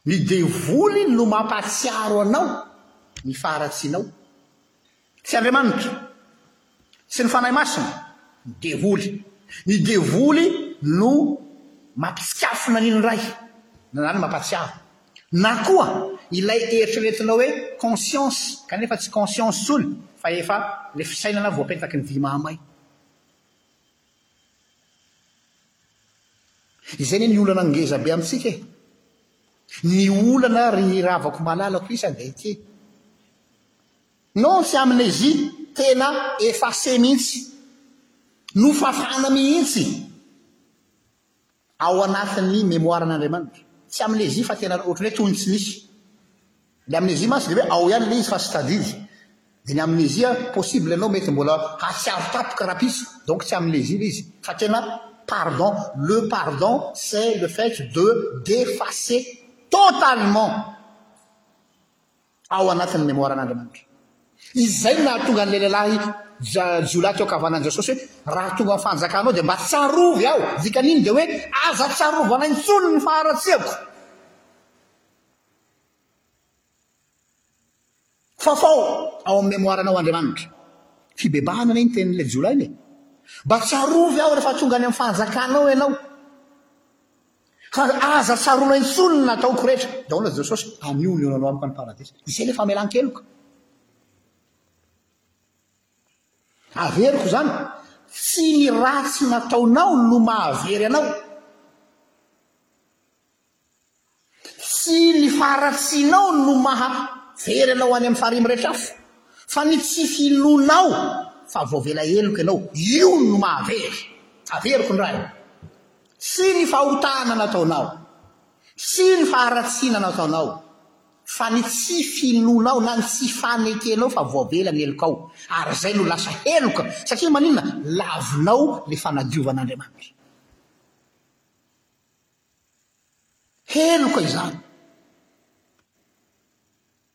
[SPEAKER 1] ny devoly no mampahatsiaro anao ny faharatsianao, Tsy Andriamanitra sy ny Fanahy Masina, ny devoly. Ny devoly no mampitsinkafona an'iny Ray, na ny mampatsiaro. Na koa ilay eritreretinao hoe conscience kanefa tsy conscience intsony fa efa ilay fisainana voapetaky ny vy mahamay. Izay anie ny olana ngeza be amintsika e! Ny olana ry ravako malalako isa dia ity. Non tsy amnésie, tena effacé mihitsy, nofafana mihitsy ao anatin'ny mémoire an'Andriamanitra. Tsy amnésie fa tena ohatran'ny hoe toy ny tsy nisy. Ny amnésie mantsy dia hoe ao ihany ilay izy fa tsy tadidy. Dia ny amnésie possible ianao mety mbola hahatsiaro tapoka rahampitso, donc tsy amnésie ilay izy fa tena pardon. Le pardon c'est le fait de d'effacer totalement ao anatin'ny memoaran'Andriamanitra. Izay no nahatonga an'ilay lehilahy jiolahy teo an-kavanan'i Jesosy hoe, Raha tonga ny fanjakanao dia mba tsarovy aho. Dikan'iny dia hoe, Aza tsarovana intsony ny faharatsiako. Fafao ao amin'ny memoaranao Andriamanitra. Fibebahana anie ny tenin'ilay jiolahy iny e. Mba tsarovy aho rehefa tonga any amin'ny fanjakanao ianao. Fa aza sarona intsony ny nataoko rehetra. Daholo Jesosy, anio ny olana amiko any paradisa. Izay le famelan-keloka. Averiko izany, tsy ny ratsy nataonao no mahavery anao. Tsy ny faharatsianao no mahavery anao any amin'ny farihy miretrafo, fa ny tsy finoanao fa voavela heloka ianao, io no mahavery. Averiko ny Ray. Tsy ny fahotana nataonao, tsy ny faharatsiana nataonao, fa ny tsy finoanao na ny tsy fanekenao fa voavela ny helokao, ary izay no lasa heloka, satria maninona? Lavinao ny fanadiovan'Andriamanitra. Heloka izany.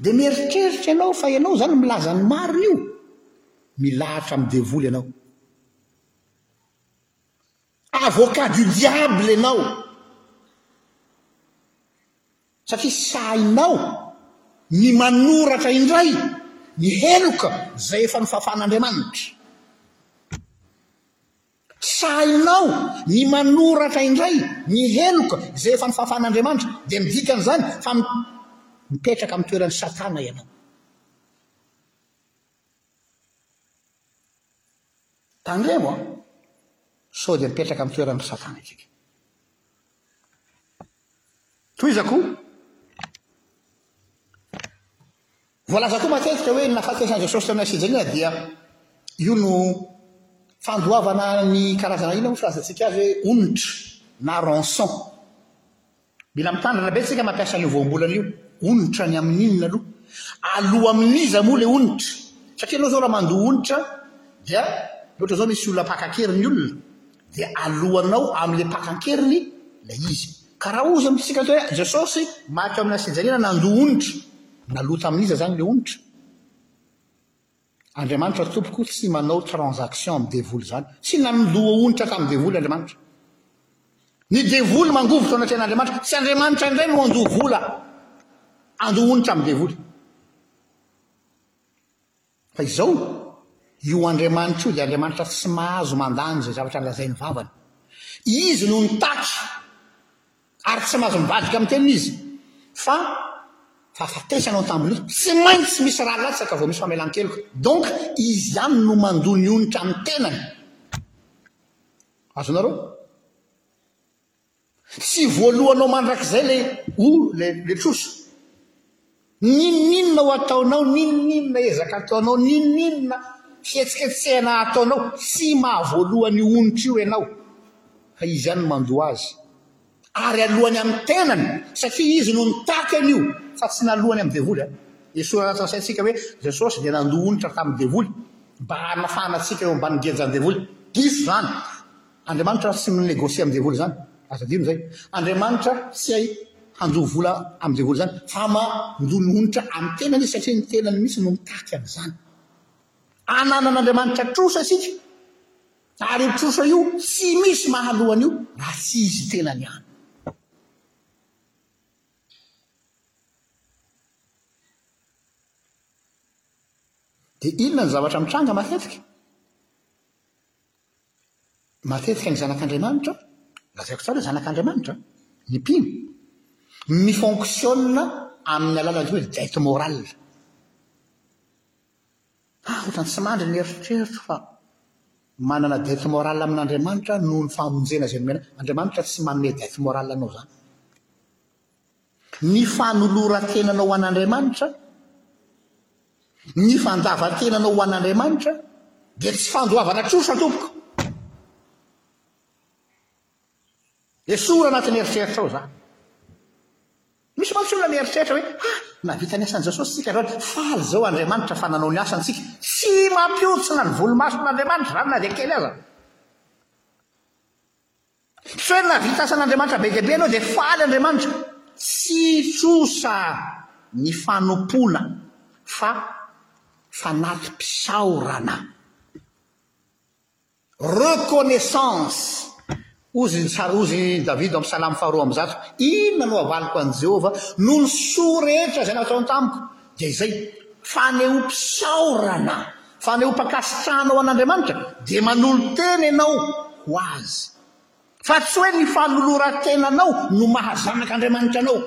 [SPEAKER 1] Dia mieritreritra ianao fa ianao izany milaza ny marina io, milahatra amin'ny devoly ianao. Avocat du diable ianao. Satria sahinao ny manoratra indray ny heloka izay efa nofafan'Andriamanitra. Sahinao ny manoratra indray ny heloka izay efa nofafan'Andriamanitra, dia midika an'izany fa mipetraka amin'ny toeran'i Satana ianao. Tandremo an! Sao dia mipetraka amin'ny toeran'i Satana isika. Tohizako. Voalaza koa matetika hoe ny nahafatesan'i Jesosy tamin'ny Asijenia dia io no fandoavana ny karazana inona moa filazantsika azy hoe onitra na rançon. Mila mitandrina be tsika mampiasa an'io voambolana io, onitra ny amin'inona aloha? Aloa amin'iza moa ilay onitra? Satria ianao izao raha mandoa onitra dia ohatra izao misy olona mpaka an-keriny olona dia aloanao amin'ilay mpaka an-keriny ilay izy. Ka raha hozy amintsika ato hoe Jesosy maty eo amina sezariana nandoa onitra, naloa tamin'iza izany ilay onitra? Andriamanitra tompoko tsy manao transaction amin'ny devoly izany, tsy nandoa onitra tamin'ny devoly Andriamanitra. Ny devoly mangovo tao anatrehan'Andriamanitra, tsy Andriamanitra indray no handoa vola, handoa onitra amin'ny devoly. Fa izao, io Andriamanitra io dia Andriamanitra tsy mahazo mandany izay zavatra lazain'ny vavany. Izy no nitaky, ary tsy mahazo mivadika amin'ny teniny izy. Fa fahafatesana ao an-tamboho, tsy maintsy misy ra latsaka vao misy famelan-keloka. Donc, izy ihany no mandoa ny onitra amin'ny tenany. Azonareo? Tsy voaloanao mandrakizay le o le trosa. N'inon'inona ho ataonao, n'inon'inona ezaka ataonao, n'inon'inona fihetsiketsehana ataonao, tsy mahavoaloa an'io onitra io ianao fa izy ihany no mandoa azy. Ary aloany amin'ny tenany satria izy no nitaky an'io fa tsy naloany amin'ny devoly a. Ny soratra asaintsika hoe Jesosy dia nandoa onitra tamin'ny devoly mba hanafahana antsika eo ambanin'ny gejan'ny devoly. Diso izany. Andriamanitra tsy mi-negocier amin'ny devoly izany, aza adino izay. Andriamanitra tsy hay handoa vola amin'ny devoly izany, fa mandoa ny onitra amin'ny tenany izy satria ny tenany mihitsy no mitaky an'izany. Ananan'Andriamanitra trosa isika, ary io trosa io tsy misy mahaloa an'io raha tsy izy tenany ihany. Dia inona ny zavatra mitranga matetika? Matetika ny zanak'Andriamanitra, lazaiko tsara hoe zanak'Andriamanitra, ny mpino, mi-fonctionne amin'ny alalan'izay hoe dette morale. Ah, ohatran'ny tsy mandry ny eritreritro fa manana dette morale amin'Andriamanitra noho ny famonjena izay nomena. Andriamanitra tsy manome dette morale anao izany. Ny fanoloran-tenanao ho an'Andriamanitra, ny fandavan-tenanao ho an'Andriamanitra dia tsy fandoavana trosa tompoko. Esory anatin'ny eritreritrao izany. Misy mantsy olona mieritreritra hoe ah navita ny asan'i Jesosy tsika izao dia faly izao Andriamanitra fa nanao ny asany tsika. Tsy mampihotsina ny volomason'Andriamanitra izany na dia kely aza. Feno nahavita asan'Andriamanitra be dia be ianao dia faly Andriamanitra. Tsy trosa ny fanompoana fa fanati-pisaorana. Reconnaissance. Hozy hozy David ao amin'ny Salamo faharoa amby zato, Inona no havaliko an'i Jehovah noho ny soa rehetra izay nataony tamiko? dia izay, fanehoam-pisaorana. Fanehoam-pankasitrahanao an'Andriamanitra dia manolo-tena ianao ho Azy. Fa tsy hoe ny fanoloran-tenanao no maha-zanak'Andriamanitra anao.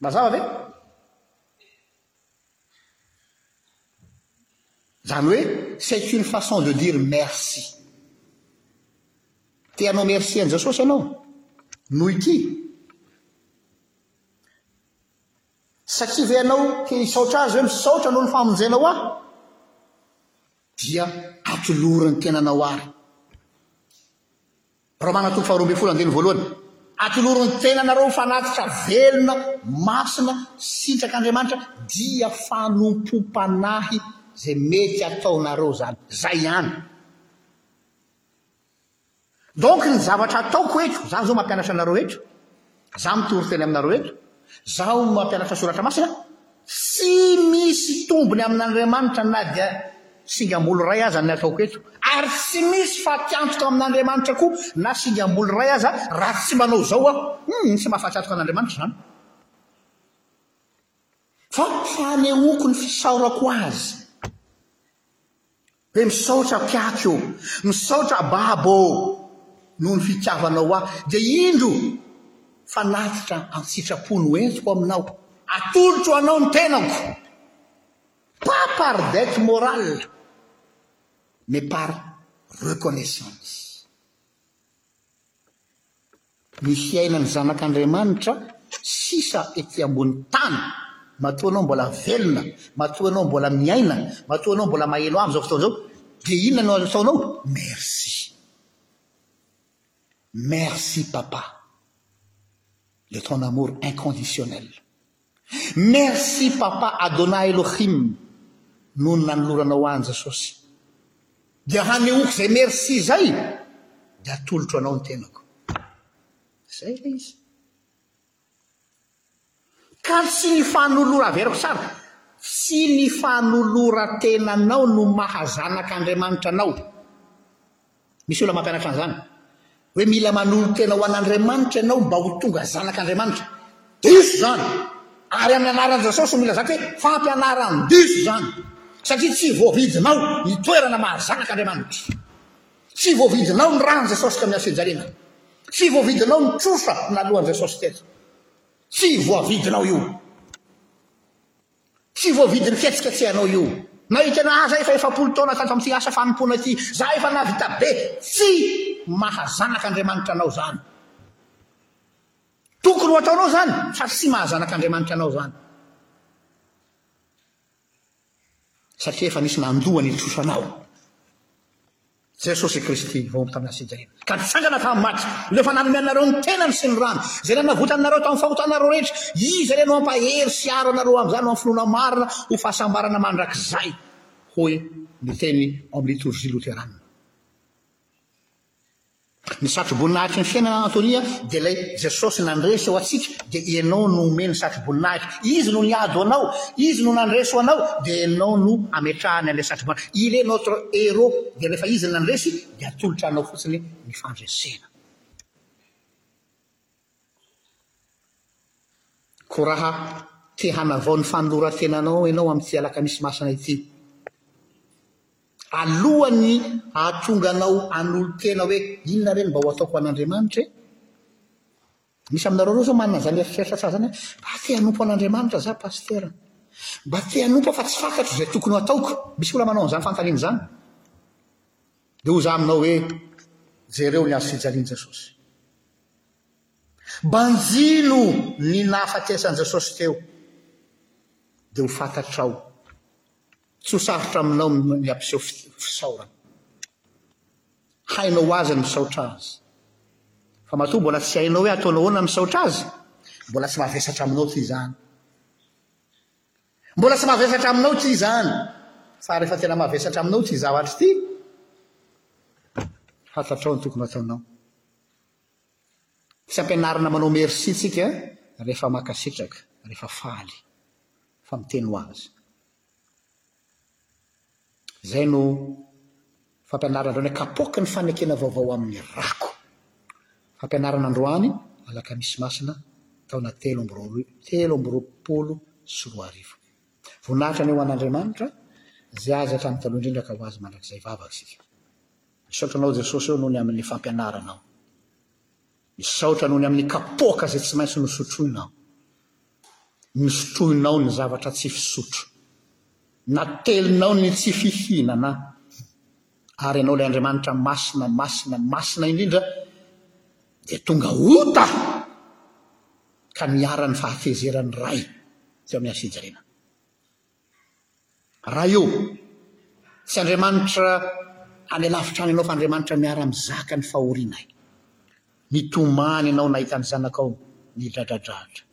[SPEAKER 1] Mazava ve? Izany hoe c'est une façon de dire merci. Te hanao merci an'i Jesosy ianao noho ity. Satria ve ianao te hisaotra Azy hoe misaotra noho ny famonjenao ahy? Dia atolory ny tenanao àry. Romana toko faharoa ambin'ny folo andininy voalohany. Atolory ny tenanareo ho fanatitra velona, masina, sitrak' Andriamanitra, dia fanompom-panahy izay mety ataonareo izany. Izay ihany. Donc ny zavatra ataoko eto, za zao mampianatra anareo eto, za mitory teny aminareo eto, zaho mampianatra soratra masina, tsy misy tombony amin'Andriamanitra na dia singam-bolo iray aza ny ataoko eto, ary tsy misy fatiantoka amin'Andriamanitra koa na singam-bolo iray aza raha tsy manao izao aho, hum tsy maha fatiantoka an'Andriamanitra izany, fa fanehoako ny fisaorako azy. Be misaotra Mpiaky ô! Misaotra Baba ô! Noho ny fitiavanao ahy, dia indro! fanatitra an-tsitrapo no entiko aminao, atolotro anao ny tenako! Pas par dette morale, mais par reconnaissance. Ny fiainan'ny zanak'Andriamanitra sisa ety ambony tany. Matoa anao mbola velona, matoa anao mbola miaina, matoa anao mbola maheno ahy amin'izao fotoana izao, dia inona no azo ataonao? Merci. Merci Papa de ton amour inconditionnel. Merci papa Adonai Elohim noho ny nanoloranao ahy an'i Jesosy dia hanehoako izay merci izay dia atolotro anao ny tenako. Izay ilay izy. Ka tsy ny fanolora, averiko tsara, tsy ny fanoloran-tenanao no maha zanak'Andriamanitra anao. Misy olona mampianatra an'izany hoe mila manolo-tena ho an'Andriamanitra ianao mba ho tonga zanak'Andriamanitra. Diso izany! Ary amin'ny anaran'i Jesosy no mila zany hoe fampianaran-diso izany, satria tsy voavidinao ny toerana maha zanak'Andriamanitra. Tsy voavidinao ny ran'i Jesosy tamin'ny hasinjariana. Tsy voavidinao ny trosa naloan'i Jesosy teto. Tsy voavidinao io. Tsy voavidin'ny fihetsiketsehanao io. Na hitanao aza efa efapolo taona tato amin'ity asa fanompoana ity, za efa nahavita be. Tsy maha zanak'Andriamanitra anao zany. Tokony ho ataonao zany fa tsy maha zanak'Andriamanitra anao zany. Satria efa nisy nandoa ny trosanao. Jesosy Kristy, voa tamin'ny hasinjirina, ka nitsangana tamin'ny maty, Io efa nanome anareo ny tenany sy ny rany, izay nanavotany anareo tamin'ny fahotanareo rehetra, Izy ilay mampahery sy hiaro anareo amin'izany ho amin'ny finoana marina ho fahasambarana mandrakizay, hoy ny teny ao amin'ny litorjia loterana. Ny satroboninahitry ny fiainana Antonia dia ilay Jesosy nandresy ho antsika dia ianao no omeny satroboninahitra Izy no niady ho anao Izy no nandresy ho anao dia ianao no ametrahany an'ilay satroboninahitra Il est notre héros dia rehefa Izy no nandresy dia atolotra anao fotsiny ny fandresena Koa raha te hanavao ny fanoloran-tenanao ianao amin'ity Alakamisy Masina ity, alohan'ny hahatonga anao hanolo-tena hoe inona re no mba ho ataoko ho an'Andriamanitra e? Misy aminareo ireo izao manana izany eritreritra tsara izany hoe mba te hanompo an'Andriamanitra za pasitera, mba te hanompo fa tsy fantatro izay tokony ho ataoko. Misy olona manao an'izany fanontaniana izany. Dia hoy za aminao hoe jereo ny hazofijalian'i Jesosy. Banjino ny nahafatesan'i Jesosy teo, dia ho fantatrao. Tsy ho sarotra aminao ny hampiseho fisaorana. Hainao ho azy ny misaotra Azy. Fa matoa mbola tsy hainao hoe ataonao ahoana ny misaotra Azy, mbola tsy mavesatra aminao ity izany. Mbola tsy mavesatra aminao ity izany. Fa rehefa tena mavesatra aminao ity zavatra ity, fantatrao ny tokony hataonao. Tsy ampianarina manao merci tsika rehefa makasitraka, rehefa faly, fa miteny ho azy. Izay no fampianarana androany, kapoaky ny fanekena vaovao amin'ny rako. Fampianarana androany, alakamisy masina, taona telo amby roa, telo amby roapolo sy roa arivo. Voninahitra anie ho an'Andriamanitra, izay azy hatramin'ny taloha indrindra ka ho azy mandrakizay vavaka isika. Misaotra anao Jesosy ô nony aminy fampianaranao. Misaotra nony aminy kapoaka izay tsy maintsy nosotroinao. Nosotroinao ny zavatra tsy fisotro. Natelinao ny tsy fihinana. Ary ianao ilay Andriamanitra masina, masina, masina indrindra dia tonga ota ka niharan'ny fahafezeran'ny Ray teo amin'ny hafijaliana. Raha eo, tsy Andriamanitra any alavitra any ianao fa Andriamanitra miara-mizaka ny fahorianay. Nitomany ianao nahita ny zanakao nidradradratra.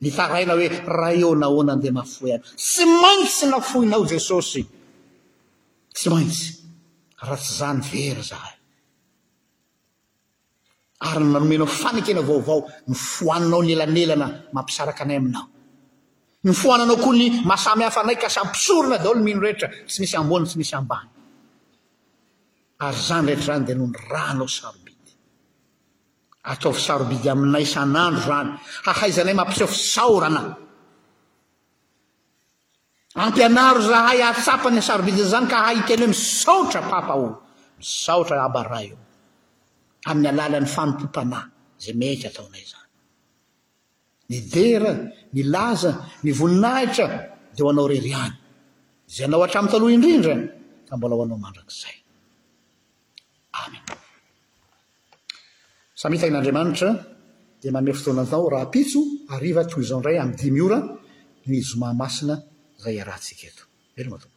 [SPEAKER 1] Nitaraina hoe, Raha eo nahoana dia mahafoy ahy. Tsy maintsy nafoinao Jesosy. Tsy maintsy. Raha tsy izany very izahay. ary nanomenao fanekena vaovao ny foaninao ny elanelana mampisaraka anay aminao. Ny foananao koa ny masamy hafa anay ka samy pisorona daholo ny mino rehetra, tsy misy ambony tsy misy ambany. Ary izany rehetra izany dia noho ny ranao sarobidy. Ataovy sarobidy aminay isan'andro izany, hahaizanay mampiseho fisaorana. Ampianaro zahay hahatsapa ny sarobidy zany ka hahay hiteny hoe misaotra Papa o, misaotra Aba Ray o, amin'ny alalan'ny fanompoam-panahy izay mety ataonay zany. Ny dera, ny laza, ny voninahitra dia ho anao rery ihany, izay anao hatramin'ny taloha indrindra ka mbola ho anao mandrakizay. Amiko. Samia tahin'Andriamanitra dia manome fotoana anao rahampitso hariva toy izao indray amin'ny dimy ora ny zoma masina izay iarahantsika eto. Veloma Tompo.